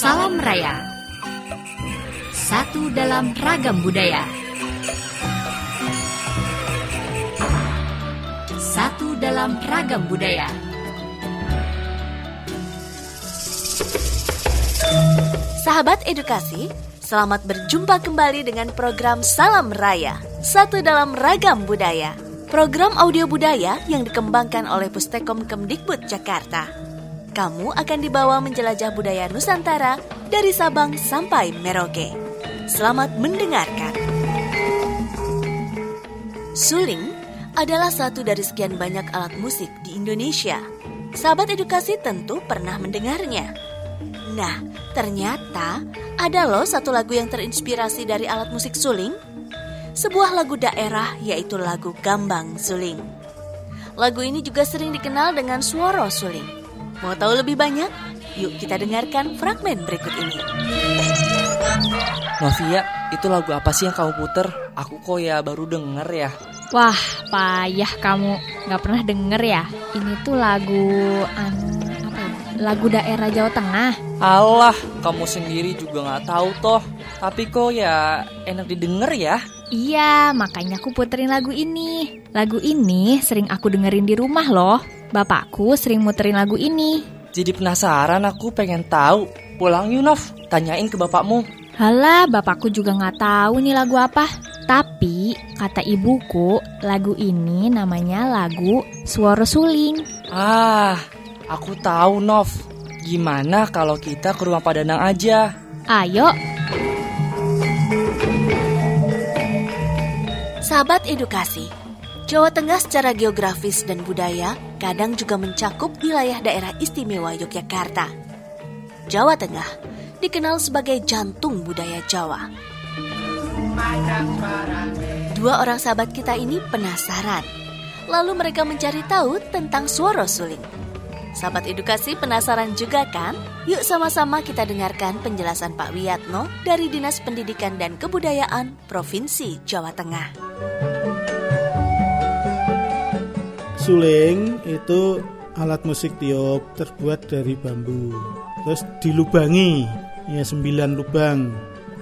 Salam Raya Satu dalam ragam budaya Satu dalam ragam budaya Sahabat edukasi, selamat berjumpa kembali dengan program Salam Raya, satu dalam ragam budaya. Program audio budaya yang dikembangkan oleh Pustekom Kemdikbud Jakarta. Kamu akan dibawa menjelajah budaya Nusantara dari Sabang sampai Merauke. Selamat mendengarkan. Suling adalah satu dari sekian banyak alat musik di Indonesia. Sahabat edukasi tentu pernah mendengarnya. Nah, ternyata ada loh satu lagu yang terinspirasi dari alat musik suling. Sebuah lagu daerah yaitu lagu Gambang Suling. Lagu ini juga sering dikenal dengan suara suling. Mau tahu lebih banyak? Yuk kita dengarkan fragmen berikut ini. Novia, itu lagu apa sih yang kamu puter? Aku kok ya baru denger ya. Wah, payah kamu nggak pernah denger ya? Ini tuh lagu anu apa ya? Lagu daerah Jawa Tengah. Alah, kamu sendiri juga nggak tahu toh. Tapi kok ya enak didengar ya. Iya, makanya aku puterin lagu ini. Lagu ini sering aku dengerin di rumah loh. Bapakku sering muterin lagu ini. Jadi penasaran aku pengen tahu. Pulang yuk Nov, tanyain ke bapakmu. Halah, bapakku juga nggak tahu nih lagu apa. Tapi kata ibuku, lagu ini namanya lagu Suara Suling. Ah, aku tahu Nov. Gimana kalau kita ke rumah Pak Danang aja? Ayo, Sahabat edukasi, Jawa Tengah secara geografis dan budaya kadang juga mencakup wilayah daerah istimewa Yogyakarta. Jawa Tengah dikenal sebagai jantung budaya Jawa. Dua orang sahabat kita ini penasaran. Lalu mereka mencari tahu tentang suara suling. Sahabat edukasi penasaran juga kan? Yuk sama-sama kita dengarkan penjelasan Pak Wiyatno dari Dinas Pendidikan dan Kebudayaan Provinsi Jawa Tengah. Suling itu alat musik tiup terbuat dari bambu. Terus dilubangi, ya sembilan lubang.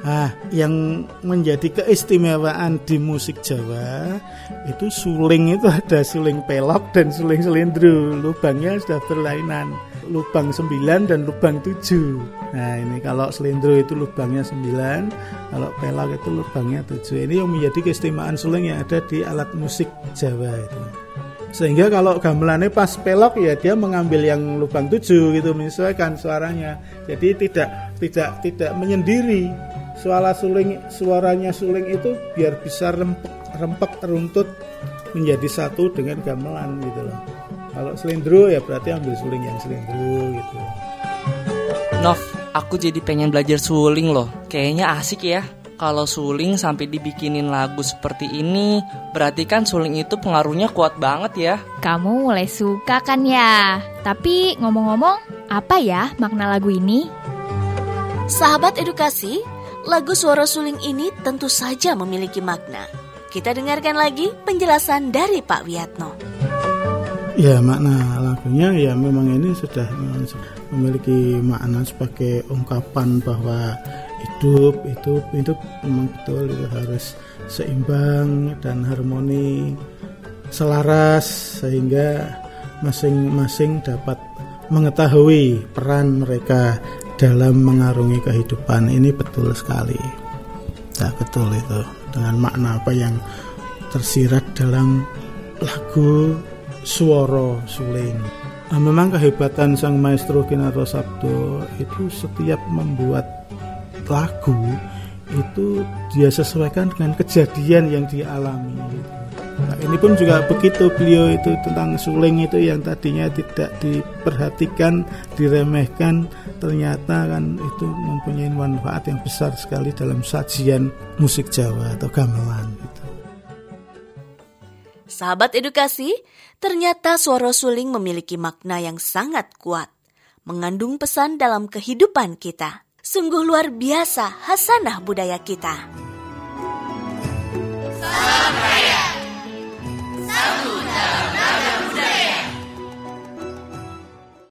Ah, yang menjadi keistimewaan di musik Jawa itu suling itu ada suling pelok dan suling selindru. Lubangnya sudah berlainan. Lubang sembilan dan lubang tujuh. Nah ini kalau selindru itu lubangnya sembilan, kalau pelok itu lubangnya tujuh. Ini yang menjadi keistimewaan suling yang ada di alat musik Jawa itu sehingga kalau gamelannya pas pelok ya dia mengambil yang lubang tujuh gitu menyesuaikan suaranya jadi tidak tidak tidak menyendiri suara suling suaranya suling itu biar bisa rempek rempek runtut menjadi satu dengan gamelan gitu loh kalau selindro ya berarti ambil suling yang selindro gitu Nov, aku jadi pengen belajar suling loh. Kayaknya asik ya. Kalau suling sampai dibikinin lagu seperti ini, berarti kan suling itu pengaruhnya kuat banget ya. kamu mulai suka kan ya? Tapi ngomong-ngomong, apa ya makna lagu ini? Sahabat edukasi, lagu suara suling ini tentu saja memiliki makna. Kita dengarkan lagi penjelasan dari Pak Wiyatno. Ya makna lagunya ya memang ini sudah memiliki makna sebagai ungkapan bahwa hidup itu itu memang betul itu harus seimbang dan harmoni selaras sehingga masing-masing dapat mengetahui peran mereka dalam mengarungi kehidupan ini betul sekali. Ya betul itu dengan makna apa yang tersirat dalam lagu Suara Suling. Nah, memang kehebatan sang maestro Kinato Sabdo itu setiap membuat lagu itu dia sesuaikan dengan kejadian yang dialami. Nah, ini pun juga begitu beliau itu tentang suling itu yang tadinya tidak diperhatikan, diremehkan, ternyata kan itu mempunyai manfaat yang besar sekali dalam sajian musik Jawa atau gamelan. Gitu sahabat edukasi, ternyata suara suling memiliki makna yang sangat kuat, mengandung pesan dalam kehidupan kita. Sungguh luar biasa hasanah budaya kita. Sampai